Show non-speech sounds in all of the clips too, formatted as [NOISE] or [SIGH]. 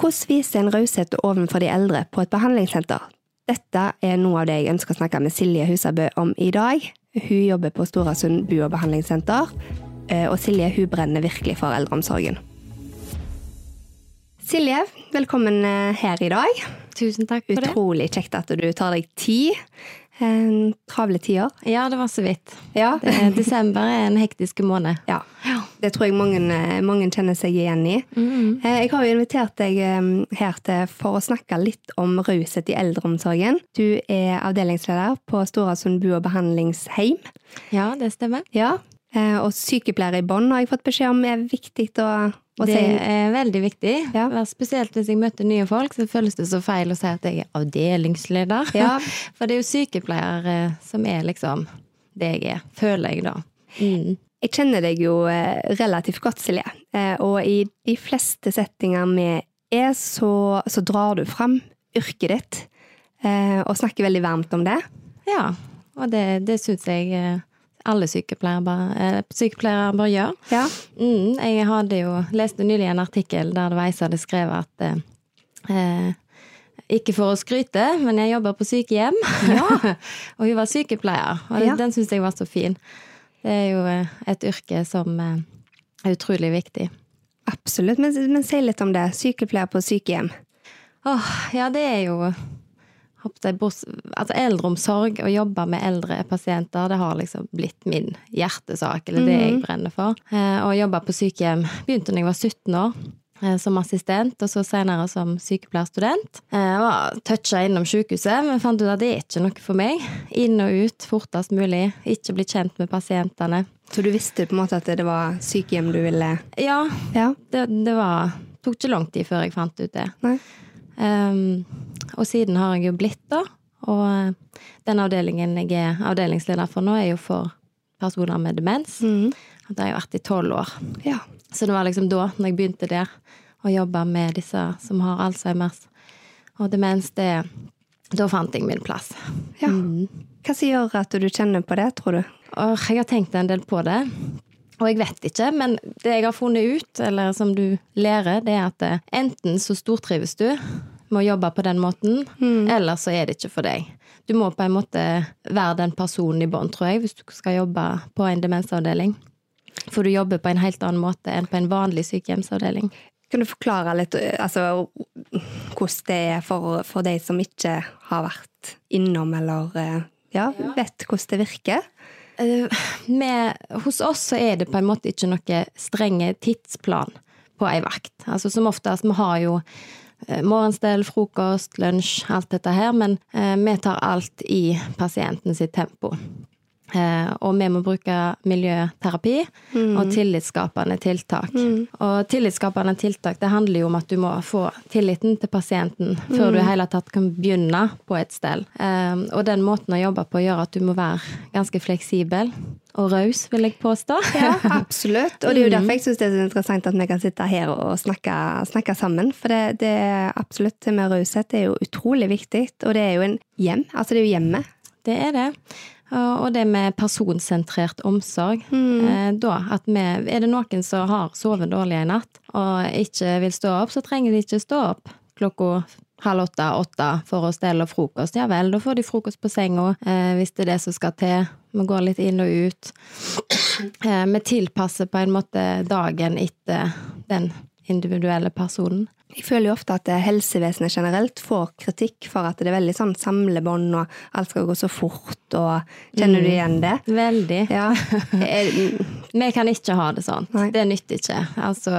Hvordan vise en raushet overfor de eldre på et behandlingssenter? Dette er noe av det jeg ønsker å snakke med Silje Husabø om i dag. Hun jobber på Storasund bu- og behandlingssenter, eh, og Silje hun brenner virkelig for eldreomsorgen. Silje, velkommen eh, her i dag. Tusen takk for det. Utrolig kjekt at du tar deg tid. Eh, Travle tider. Ja, det var så vidt. Ja. Desember er en hektisk måned. ja. Det tror jeg mange, eh, mange kjenner seg igjen i. Mm. Eh, Jeg har jo invitert deg her til for å snakke litt om raushet i eldreomsorgen. Du er avdelingsleder på Storasund bu- og behandlingsheim. Ja, det stemmer. Ja. Og sykepleiere i bånn har jeg fått beskjed om er viktig å, å Det si. er veldig viktig. Ja. Spesielt hvis jeg møter nye folk, så føles det så feil å si at jeg er avdelingsleder. Ja. [LAUGHS] For det er jo sykepleier eh, som er liksom det jeg er, føler jeg da. Mm. Jeg kjenner deg jo eh, relativt godt, Silje. Eh, Og i de fleste settinger vi er, så, så drar du fram yrket ditt og snakker veldig varmt om det. Ja, og det, det syns jeg alle sykepleiere bør, eh, sykepleiere bør gjøre. Ja. Mm, jeg hadde jo leste nylig en artikkel der det var ei som hadde skrevet at eh, eh, Ikke for å skryte, men jeg jobber på sykehjem. [LAUGHS] og hun var sykepleier, og Ja. den syns jeg var så fin. Det er jo eh, et yrke som er utrolig viktig. Absolutt, men, men si litt om det. Sykepleier på sykehjem. Åh, ja, det er jo jeg, altså Eldreomsorg, å jobbe med eldre pasienter, det har liksom blitt min hjertesak, eller det jeg brenner for. Eh, Å jobbe på sykehjem begynte da jeg var 17 år. eh, Som assistent, og så senere som sykepleierstudent. Eh, var Toucha innom sykehuset, men fant ut at det er ikke noe for meg. Inn og ut fortest mulig. Ikke bli kjent med pasientene. Så du visste på en måte at det var sykehjem du ville Ja, Ja. det, det var tok ikke lang tid før jeg fant ut det. Nei. Um, og siden har jeg jo blitt, da. Og eh, den avdelingen jeg er avdelingsleder for nå, er jo for personer med demens. Mm. Det har jeg vært i tolv år. Ja. Så det var liksom da, når jeg begynte der, å jobbe med disse som har Alzheimers og demens, det Da fant jeg min plass. ja. Hva som gjør at du kjenner på det, tror du? Og jeg har tenkt en del på det. Og jeg vet ikke, men det jeg har funnet ut, eller som du lærer, det er at eh, enten så stortrives du med å jobbe på den måten, eller så er det ikke for deg. Du må på en måte være den personen i bånn, tror jeg, hvis du skal jobbe på en demensavdeling. For du jobber på en helt annen måte enn på en vanlig sykehjemsavdeling. Kan du forklare litt eh, altså, hvordan det er for, for de som ikke har vært innom eller eh, ja, vet hvordan det virker? Eh, med, hos oss så er det på en måte ikke noe strenge tidsplan på ei vakt. Altså Som oftest, vi har jo morgenstell, frokost, lunsj, alt dette her, men eh, vi tar alt i pasienten sitt tempo. Eh, og vi må bruke miljøterapi og tillitsskapende tiltak. Og tillitsskapende tiltak det handler jo om at du må få tilliten til pasienten før du i hele tatt kan begynne på et sted. Eh, og den måten å jobbe på gjør at du må være ganske fleksibel og raus, vil jeg påstå. [LAUGHS] Ja, absolutt. Og det er jo derfor jeg syns det er så interessant at vi kan sitte her og snakke, snakke sammen. For det, det absolutt det med raushet er jo utrolig viktig. Og det er jo en hjem. Altså det er jo hjemmet. Det er det. Og og det med personsentrert omsorg. Mm. da, at vi, er det noen som har sovet dårlig en natt og ikke vil stå opp, så trenger de ikke stå opp klokka halv åtte, åtte for å stelle frokost. Ja vel, da får de frokost på senga eh, hvis det er det som skal til. Vi går litt inn og ut. [CLEARS THROAT] Eh, vi tilpasser på en måte dagen etter den individuelle personen. Jeg føler jo ofte at helsevesenet generelt får kritikk for at det er veldig sånn samlebånd, og alt skal gå så fort, og kjenner du igjen det? Veldig. Ja. [LAUGHS] Vi kan ikke ha det sånn. Det nytter ikke. Altså,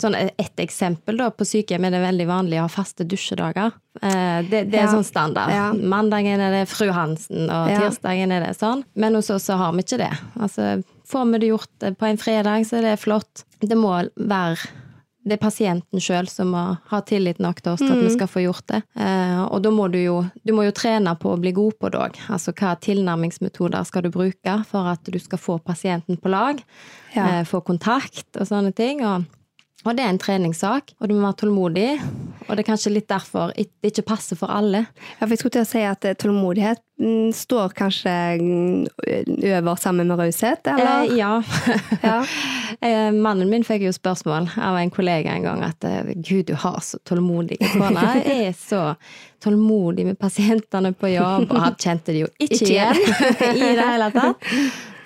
sånn et eksempel da, på sykehjem er det veldig vanlig å ha faste dusjedager. Eh, Det, det er Ja. sånn standard. Ja. Mandagen er det fru Hansen, og tirsdagen er det sånn. Men hos oss så har vi ikke det. Altså, får vi det gjort på en fredag, så er det flott. Det må være det er pasienten sjøl som må ha tillit nok til oss til at Mm. vi skal få gjort det. Eh, og da må du jo, du må jo trene på å bli god på det òg. Altså hva tilnærmingsmetoder skal du bruke for at du skal få pasienten på lag? Ja. Eh, få kontakt og sånne ting. Og, og det er en treningssak, og du må være tålmodig. Og det er kanskje litt derfor det ikke passer for alle. Ja, for jeg skulle til å si at eh, tålmodighet står kanskje mm, over sammen med raushet, eller? Eh, [LAUGHS] ja. Ja. Eh, Mannen min fikk jo spørsmål av en kollega en gang at eh, gud, du har så tålmodig [LAUGHS] kone. Jeg er så tålmodig med pasientene på jobb, og han kjente det jo [LAUGHS] ikke, Ikke igjen i det hele tatt.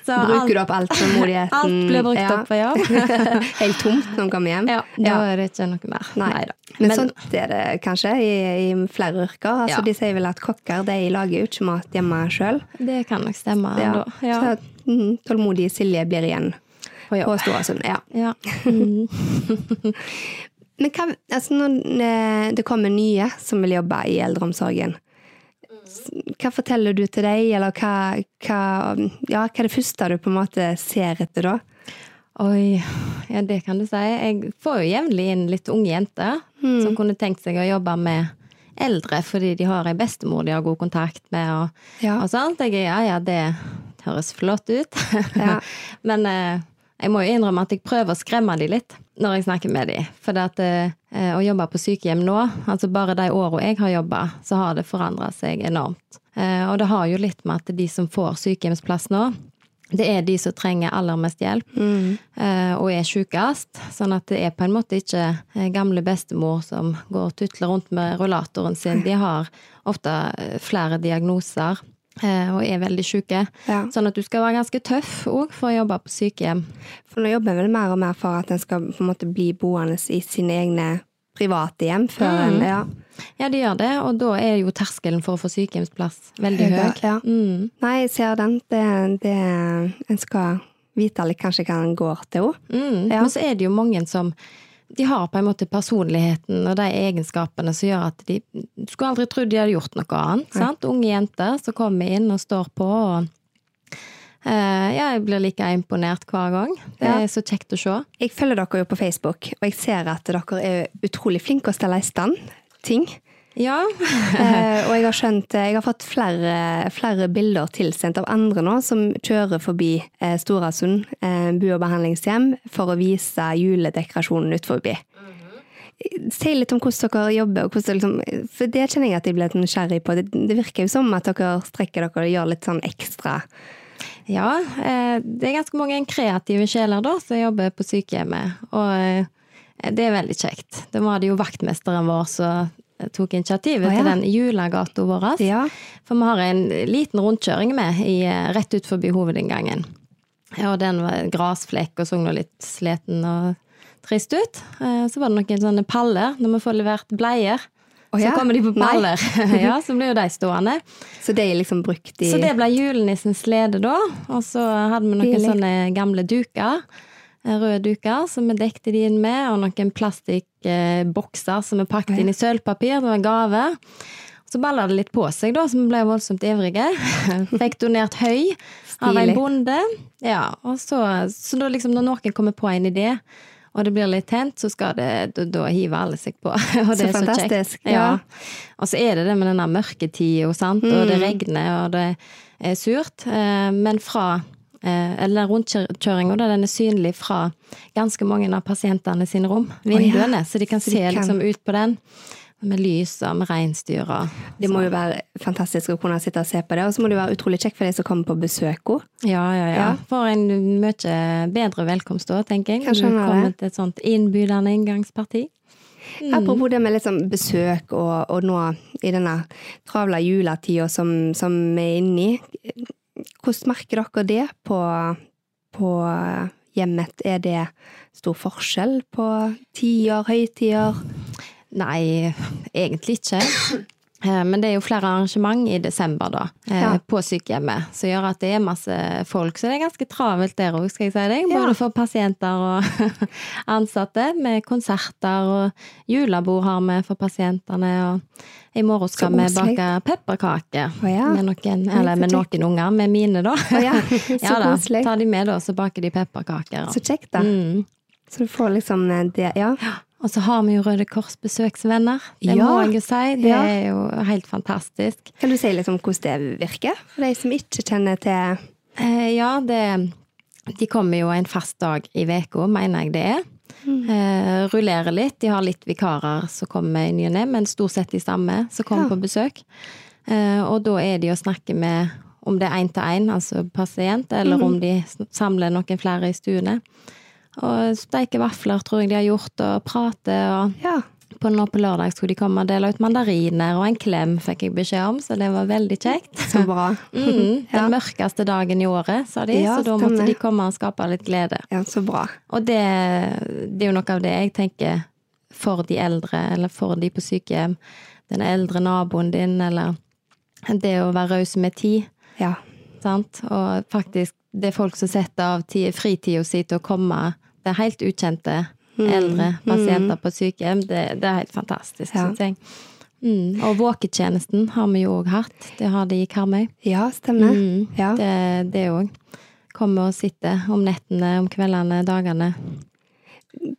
Så Bruker du opp alt tålmodigheten? [LAUGHS] alt blir brukt Ja. opp på jobb. [LAUGHS] Helt tomt når man kommer hjem? Ja, da er det ikke noe mer. Nei. Neida. Men, sånt er det kanskje i, i flere yrker. Altså, Ja. De sier vel at kokker de lager jo ikke mat hjemme sjøl. det kan nok stemme. Ja. Ja. Så mm, tålmodige Silje blir igjen På jobb. på Storesund. Ja. Ja. Mm. [LAUGHS] Men hva, altså når eh, det kommer nye som vil jobbe i eldreomsorgen, hva forteller du til deg, eller hva, hva, ja, hva er det første du på en måte ser etter da? Oi, ja det kan du si. Jeg får jo jevnlig inn litt unge jenter som kunne tenkt seg å jobbe med eldre fordi de har ei bestemor de har god kontakt med. Og, Ja. og sånt. Jeg, ja ja, det høres flott ut. Ja. [LAUGHS] Men eh, jeg må jo innrømme at jeg prøver å skremme de litt når jeg snakker med dem. For det at, eh, å jobbe på sykehjem nå, altså bare de åra jeg har jobba, så har det forandra seg enormt. Eh, og det har jo litt med at de som får sykehjemsplass nå, det er de som trenger aller mest hjelp eh, og er sjukest. Sånn at det er på en måte ikke eh, gamle bestemor som går og tutler rundt med rullatoren sin. De har ofte eh, flere diagnoser eh, og er veldig sjuke. Ja. Sånn at du skal være ganske tøff òg for å jobbe på sykehjem. For nå jobber en vel mer og mer for at en skal på en måte bli boende i sine egne private hjem før en ja. Ja, de gjør det, og da er jo terskelen for å få sykehjemsplass veldig høy. Ja. Mm. Nei, jeg ser den. Det, det, en skal vite litt kanskje hva en går til òg. Mm. Ja. Men så er det jo mange som de har på en måte personligheten og de egenskapene som gjør at de skulle aldri trodd de hadde gjort noe annet. sant? Unge jenter som kommer inn og står på. og eh, ja, Jeg blir like imponert hver gang. Det Ja. er så kjekt å se. Jeg følger dere jo på Facebook, og jeg ser at dere er utrolig flinke å stelle i stand ting. Ja. [LAUGHS] Eh, og jeg har skjønt Jeg har fått flere, flere bilder tilsendt av andre nå som kjører forbi eh, Storasund eh, bu- og behandlingshjem for å vise juledekorasjonen ut forbi. Si litt om hvordan dere jobber, og hvordan, liksom, for det kjenner jeg at jeg ble litt nysgjerrig på. Det, det virker jo som at dere strekker dere og gjør litt sånn ekstra. Ja, eh, det er ganske mange kreative sjeler da, som jobber på sykehjemmet. Og eh, det er veldig kjekt. Da var det jo vaktmesteren vår som tok initiativet Å, ja. til den julegata vår. Ja. For vi har en liten rundkjøring med i, eh, rett ut forbi hovedinngangen. Og den var grasflekk og så nå litt sliten og trist ut. Eh, Så var det noen sånne paller når vi får levert bleier. Å, Så kommer de på paller. [LAUGHS] ja, så blir jo de stående. Så det er liksom brukt i Så det ble julenissens slede da. Og så hadde vi noen Stilig. sånne gamle duker. eh, Røde duker som vi dekte de inn med, og noen plastikkbokser som er pakket inn i sølvpapir. Det var en gave. Så balla det litt på seg, da, så vi ble voldsomt ivrige. [LAUGHS] Fikk donert høy av en bonde. Ja, så, så da liksom når noen kommer på en idé, og det blir litt tent, så skal det, da, da hiver alle seg på. [LAUGHS] Og det Så er så fantastisk, kjekt. ja. Og så er det det med denne mørketida, sant, og Mm. det regner, og det er surt. Eh, Men fra eller rundkjøringa, den er synlig fra ganske mange av pasientene sine rom. Vinduene, så de kan Så se kan- liksom ut på den. Med lys og med reinsdyr og Det må jo være fantastisk å kunne sitte og se på det, og så må det være utrolig kjekt for de som kommer på besøk òg. Ja, ja, ja. Ja. For en mye bedre velkomst da, tenker jeg. Kanskje Du kommer det. til et sånt innbydende inngangsparti. Apropos det med sånn besøk, og, og nå i denne travle juletida som, som vi er inne i, hvordan merker dere det på, på hjemmet? Er det stor forskjell på tider, høytider? Nei, egentlig ikke. Eh, Men det er jo flere arrangement i desember da, eh, Ja. på sykehjemmet, som gjør at det er masse folk. Så det er ganske travelt der òg, skal jeg si deg. Både Ja. for pasienter og [LAUGHS] ansatte, med konserter og julebord har vi for pasientene. Og i morgen skal vi bake pepperkaker oh, ja. med noen, eller med noen unger, med mine, da. Oh, ja, [LAUGHS] så da, tar de med, da, så baker de pepperkaker. Så kjekt, da. Mm. Så du får liksom det, ja. Og så har vi jo Røde Kors besøksvenner. Det Ja. må jeg jo si. Det Ja. er jo helt fantastisk. Kan du si litt om hvordan det virker, for de som ikke kjenner til Eh, ja, det De kommer jo en fast dag i uka, mener jeg det er. Eh, rullerer litt. De har litt vikarer som kommer i ny og ne, men stort sett de samme som kommer Ja. på besøk. Eh, og da er de å snakke med om det er én til én, altså pasient, eller Mhm. om de samler noen flere i stuene. Og steike vafler tror jeg de har gjort, og prate og Ja. på nå på lørdag skulle de komme og dele ut mandariner, og en klem fikk jeg beskjed om, så det var veldig kjekt. Så bra. [LAUGHS] Mm, [LAUGHS] den Ja. mørkeste dagen i året, sa de, Ja, så da måtte de komme og skape litt glede. Ja, så bra. Og det, det er jo noe av det jeg tenker for de eldre, eller for de på sykehjem. Den eldre naboen din, eller det å være raus med tid. Ja. Sant? Og faktisk, det er folk som setter av tid- fritida si til å komme. Det er helt ukjente eldre pasienter på sykehjem. Det, det er helt fantastisk, Ja. jeg. Mm. Og våketjenesten har vi jo òg hatt. Det har de i Karmøy. Ja, stemmer. Mm. Ja. Det det òg. Kommer og sitter om nettene, om kveldene, dagene.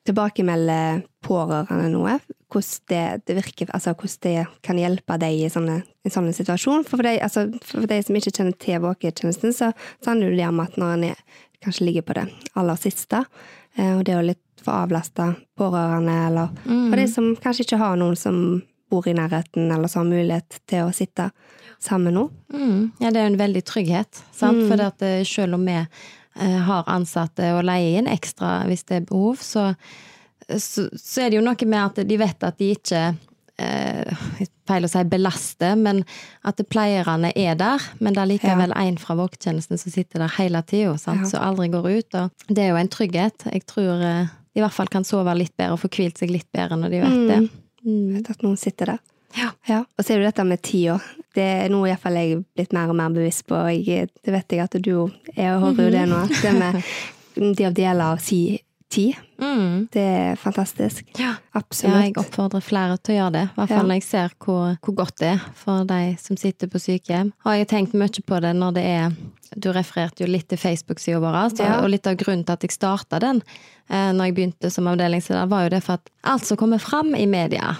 Tilbakemelde pårørende noe. Hvordan det, det virker, altså hvordan det kan hjelpe deg i sånne, en sånn situasjon. For de, altså, for de som ikke kjenner til våketjenesten, så, så handler det om at når en kanskje ligger på det aller siste, eh, og det å litt få avlasta pårørende, eller for de som kanskje ikke har noen som bor i nærheten, eller som har mulighet til å sitte sammen nå. Mm. Ja, det er jo en veldig trygghet, sant? For at eh, selv om vi eh, har ansatte og leier inn ekstra hvis det er behov, så, så, så er det jo noe med at de vet at de ikke eh, Feil å si belaster, men at pleierne er der. Men det er likevel en fra våketjenesten som sitter der hele tida, Ja. som aldri går ut. Og det er jo en trygghet. Jeg tror eh, de i hvert fall kan sove litt bedre og få hvilt seg litt bedre når de vet det. Mm. Vet at noen sitter der. Ja. Og så er det dette med tida. Det er noe jeg er blitt mer og mer bevisst på. Jeg, det vet jeg at du er, og hører jo det nå. Det med [LAUGHS] de av deler av si tid. Mm. Det er fantastisk. Ja. Absolutt. Ja, jeg oppfordrer flere til å gjøre det. I hvert fall Ja. når jeg ser hvor, hvor godt det er for de som sitter på sykehjem. Og jeg har tenkt mye på det når det er Du refererte jo litt til Facebook-sida vår, altså, Ja. og litt av grunnen til at jeg starta den eh, når jeg begynte som avdelingsleder, var jo det for at alt som kommer fram i media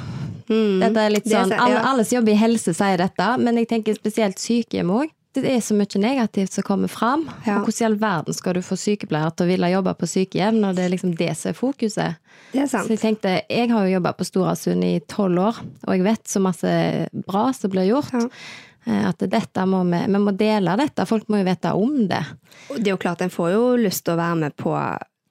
Mm. Dette er litt sånn, alle, alle som jobber i helse sier dette, men jeg tenker spesielt sykehjem òg. Det er så mye negativt som kommer fram. Ja. Og hvordan i all verden skal du få sykepleiere til å ville jobbe på sykehjem når det er liksom det som er fokuset? Det er Så jeg tenkte, jeg har jo jobba på Storasund i tolv år, og jeg vet så masse bra som blir gjort. Ja. eh, At dette må vi, vi må dele dette. Folk må jo vite om det. Det er jo klart, en får jo lyst til å være med på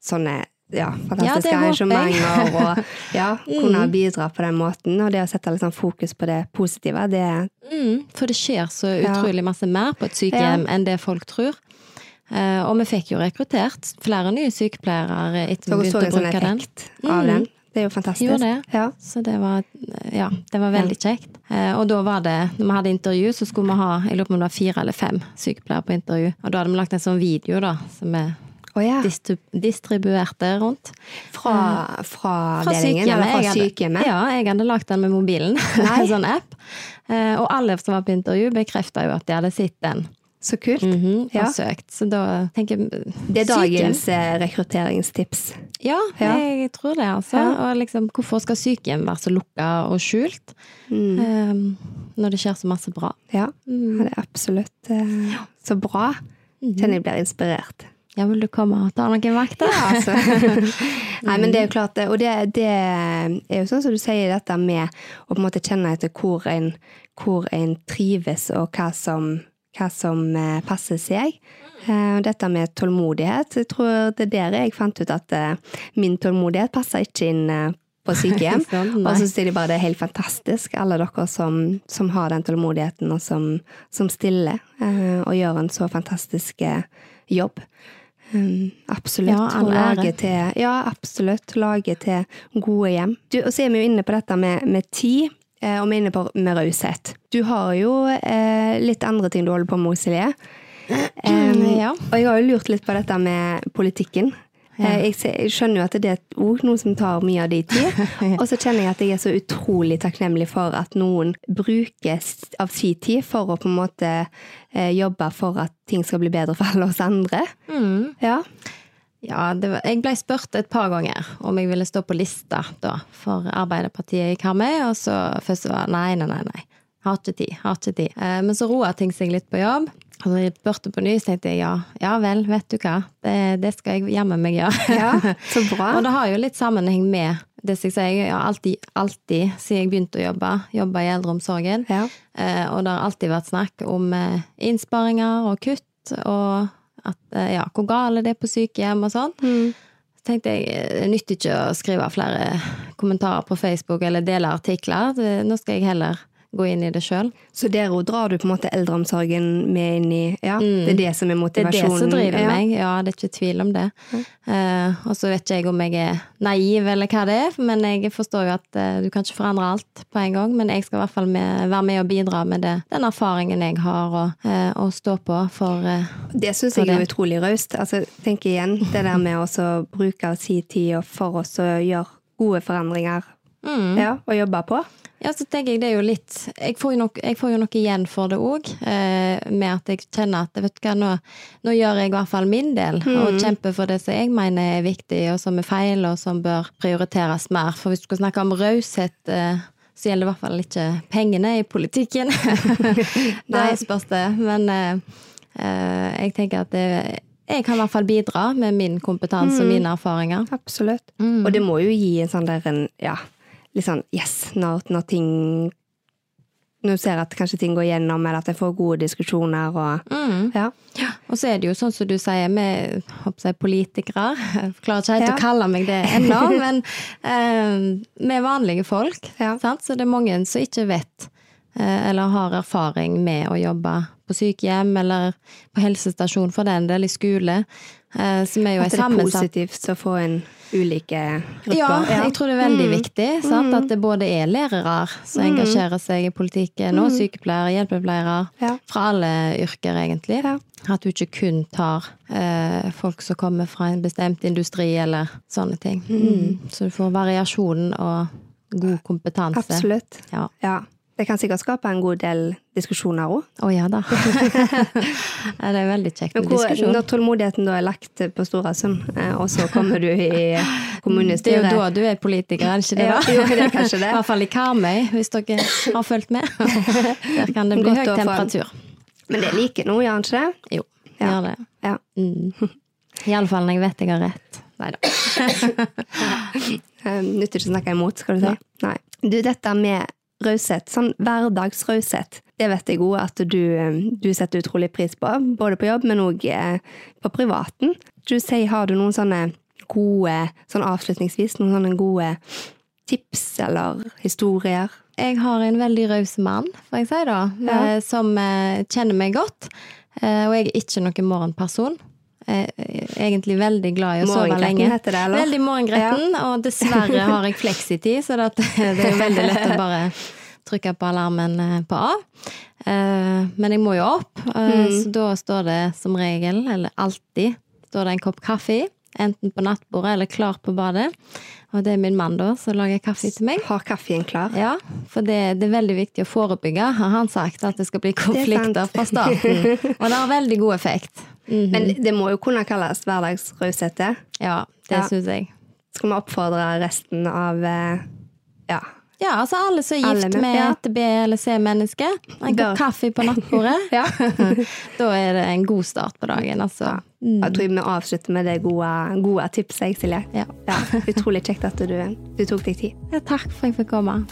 sånne ja, Ja, fantastiske jeg. arrangementer og [LAUGHS] ja, kunne bidra på den måten. Og det å sette sånn fokus på det positive, det Mm, for det skjer så Ja. utrolig masse mer på et sykehjem enn det folk tror. Eh, og vi fikk jo rekruttert flere nye sykepleiere etter vi begynte å bruke den. av den. Det er jo fantastisk. Gjorde det. Ja. Så det var, ja, det var veldig kjekt. Eh, og da var det, når vi hadde intervju, så skulle vi ha jeg lurer på om det var fire eller fem sykepleiere på intervju. Og da hadde vi lagt en sånn video da, som vi Å ja. distrib distribuerte rundt. Fra, fra Fra sykehjemmet? fra Jeg hadde- Ja, jeg hadde lagt den med mobilen. [LAUGHS] En sånn app. Eh, og alle som var på intervju, bekrefta jo at de hadde sett den. Så kult. Mhm, Ja. søkt. Så da tenker jeg Det er dagens eh, rekrutteringstips. Ja, Ja. jeg tror det, altså. Ja. Og liksom, hvorfor skal sykehjem være så lukka og skjult? Mm. um, når det skjer så masse bra. Ja, Mm. det er absolutt eh, så bra. Mhm. Kjenner jeg blir inspirert. Ja, vil du komme og ta noen vakter? Ja, altså. [LAUGHS] Nei, men det er jo klart det. Og det, det er jo sånn som du sier, dette med å på en måte kjenne etter hvor en, hvor en trives, og hva som, hva som eh, passer seg. Eh, Og dette med tålmodighet. Jeg tror det er der jeg fant ut at eh, min tålmodighet passer ikke inn eh, på sykehjem. [LAUGHS] Sånn, og så sier de bare det er helt fantastisk, alle dere som, som har den tålmodigheten, og som, som stiller, eh, og gjør en så fantastisk eh, jobb. Um, absolutt. Ja, Og lage til, ja, absolutt. Lage til gode hjem. Du, og så er vi jo inne på dette med, med tid, eh, og vi er inne på med raushet. Du har jo eh, litt andre ting du holder på med, Silje. Um, [CLEARS THROAT] Ja. Og jeg har jo lurt litt på dette med politikken. Ja. Eh, Jeg, jeg skjønner jo at det er et ord, noe som tar mye av din tid. [LAUGHS] Og så kjenner jeg at jeg er så utrolig takknemlig for at noen bruker av sin tid for å på en måte eh, jobbe for at ting skal bli bedre for alle oss andre. Mm. Ja. Ja, det var, jeg ble spurt et par ganger om jeg ville stå på lista da, for Arbeiderpartiet i Karmøy, og så først var nei, nei, nei, nei. Har ikke tid, har ikke tid. Eh, men så roa ting seg litt på jobb. Og når jeg spurte på ny, så tenkte jeg ja, ja vel, vet du hva, det, det skal jeg jammen meg gjøre. Ja, så [LAUGHS] bra. Og det har jo litt sammenheng med det som jeg sier, jeg har alltid, alltid, siden jeg begynte å jobbe, jobba i eldreomsorgen, Ja. eh, og det har alltid vært snakk om eh, innsparinger og kutt, og at, eh, ja, hvor gale det er på sykehjem og sånn. Mm. Så tenkte jeg, det nytter ikke å skrive flere kommentarer på Facebook eller dele artikler. Nå skal jeg heller gå inn i det sjøl. Så der òg drar du på en måte eldreomsorgen med inn i Ja, det er det som er motivasjonen? Det er det som driver ja. meg, ja, det er ikke tvil om det. Eh, og så vet ikke jeg om jeg er naiv eller hva det er, men jeg forstår jo at uh, du kan ikke forandre alt på en gang. Men jeg skal i hvert fall med, være med og bidra med det, den erfaringen jeg har, og, uh, og stå på for eh, Det syns jeg er utrolig raust. Altså, tenk igjen det der med å bruke bruke sin tid for oss å gjøre gode forandringer mm. ja, og jobbe på. Ja, så tenker jeg det er jo litt Jeg får jo, nok, jeg får jo noe igjen for det òg, eh, med at jeg kjenner at vet du hva, nå, nå gjør jeg i hvert fall min del, og kjemper for det som jeg mener er viktig, og som er feil, og som bør prioriteres mer. For hvis du skal snakke om raushet, eh, så gjelder det i hvert fall ikke pengene i politikken. [LAUGHS] det spørs det. Men eh, eh, jeg tenker at det, jeg kan i hvert fall bidra med min kompetanse og mine erfaringer. Absolutt. Mm. Og det må jo gi en sånn der en Ja, litt sånn yes, når, når ting Når du ser at kanskje ting går gjennom, eller at jeg får gode diskusjoner og Mm. Ja. Og så er det jo sånn som du sier, vi håper jeg, politikere Jeg klarer ikke helt Ja. å kalle meg det ennå, [LAUGHS] men eh, vi er vanlige folk. Ja. Sant? Så det er mange som ikke vet eh, eller har erfaring med å jobbe på sykehjem eller på helsestasjon for den del, i skole. Eh, som er jo At det er sammensatt positivt å få inn ulike grupper. ja, jeg tror det er veldig Mm. viktig. Sant? At det både er lærere som engasjerer seg i politikken, og sykepleiere, hjelpepleiere. Mm. Ja. Fra alle yrker, egentlig. Ja. At du ikke kun tar eh, folk som kommer fra en bestemt industri, eller sånne ting. Mm. Så du får variasjonen og god kompetanse. Absolutt. Ja. Ja. Det kan sikkert skape en god del diskusjoner òg. Å ja da. [LAUGHS] det er veldig kjekt med hvor, diskusjon. når tålmodigheten da er lagt på Storasund, eh, og så kommer du i kommunestyret Det er jo da du er politiker, er det ikke det? Ja, da? jo, det er kanskje det. [LAUGHS] I hvert fall i Karmøy, hvis dere har fulgt med. [LAUGHS] Der kan det bli Godt høy temperatur. Men det er like nå, gjør den ikke det? Jo, Ja. gjør det. Ja. Mm. Iallfall når jeg vet jeg har rett. Nei da. Eh, Nytter ikke å snakke imot, skal du si. Nei. Du, dette med raushet, sånn hverdagsraushet, det vet jeg òg at du, eh, du setter utrolig pris på. Både på jobb, men òg på privaten. Du sier, har du noen sånne gode, sånn avslutningsvis, noen sånne gode tips eller historier? Jeg har en veldig raus mann, får jeg si da, Ja. eh, som eh, kjenner meg godt. Eh, Og jeg er ikke noen morgenperson. Egentlig veldig glad i å sove lenge. heter det, eller? Veldig morgengretten, og dessverre har jeg fleksitid, så det, [LAUGHS] er veldig lett å [LAUGHS] bare trykke på alarmen eh, på A. Eh, Men jeg må jo opp, eh, Mm. så da står det som regel, eller alltid, står det en kopp kaffe. Enten på nattbordet eller klar på badet. Og det er min mann da, som lager kaffe til meg. Har kaffen klar? Ja, for det, det er veldig viktig å forebygge, har han sagt, at det skal bli konflikter fra starten. [LAUGHS] Og det har veldig god effekt. Mhm. Men det må jo kunne kalles hverdagsraushet, det. Ja, det Ja. syns jeg. Skal vi oppfordre resten av eh, ja, Ja, altså alle som er Alle gift med- med ja. et B- eller C-menneske. En god kopp kaffe på nattbordet. [LAUGHS] Ja. [LAUGHS] da er det en god start på dagen, altså. Jeg tror vi avslutter med det gode, gode tipset, Silje. Ja. Ja, utrolig kjekt at du, du tok deg tid. Ja, takk for at jeg fikk komme.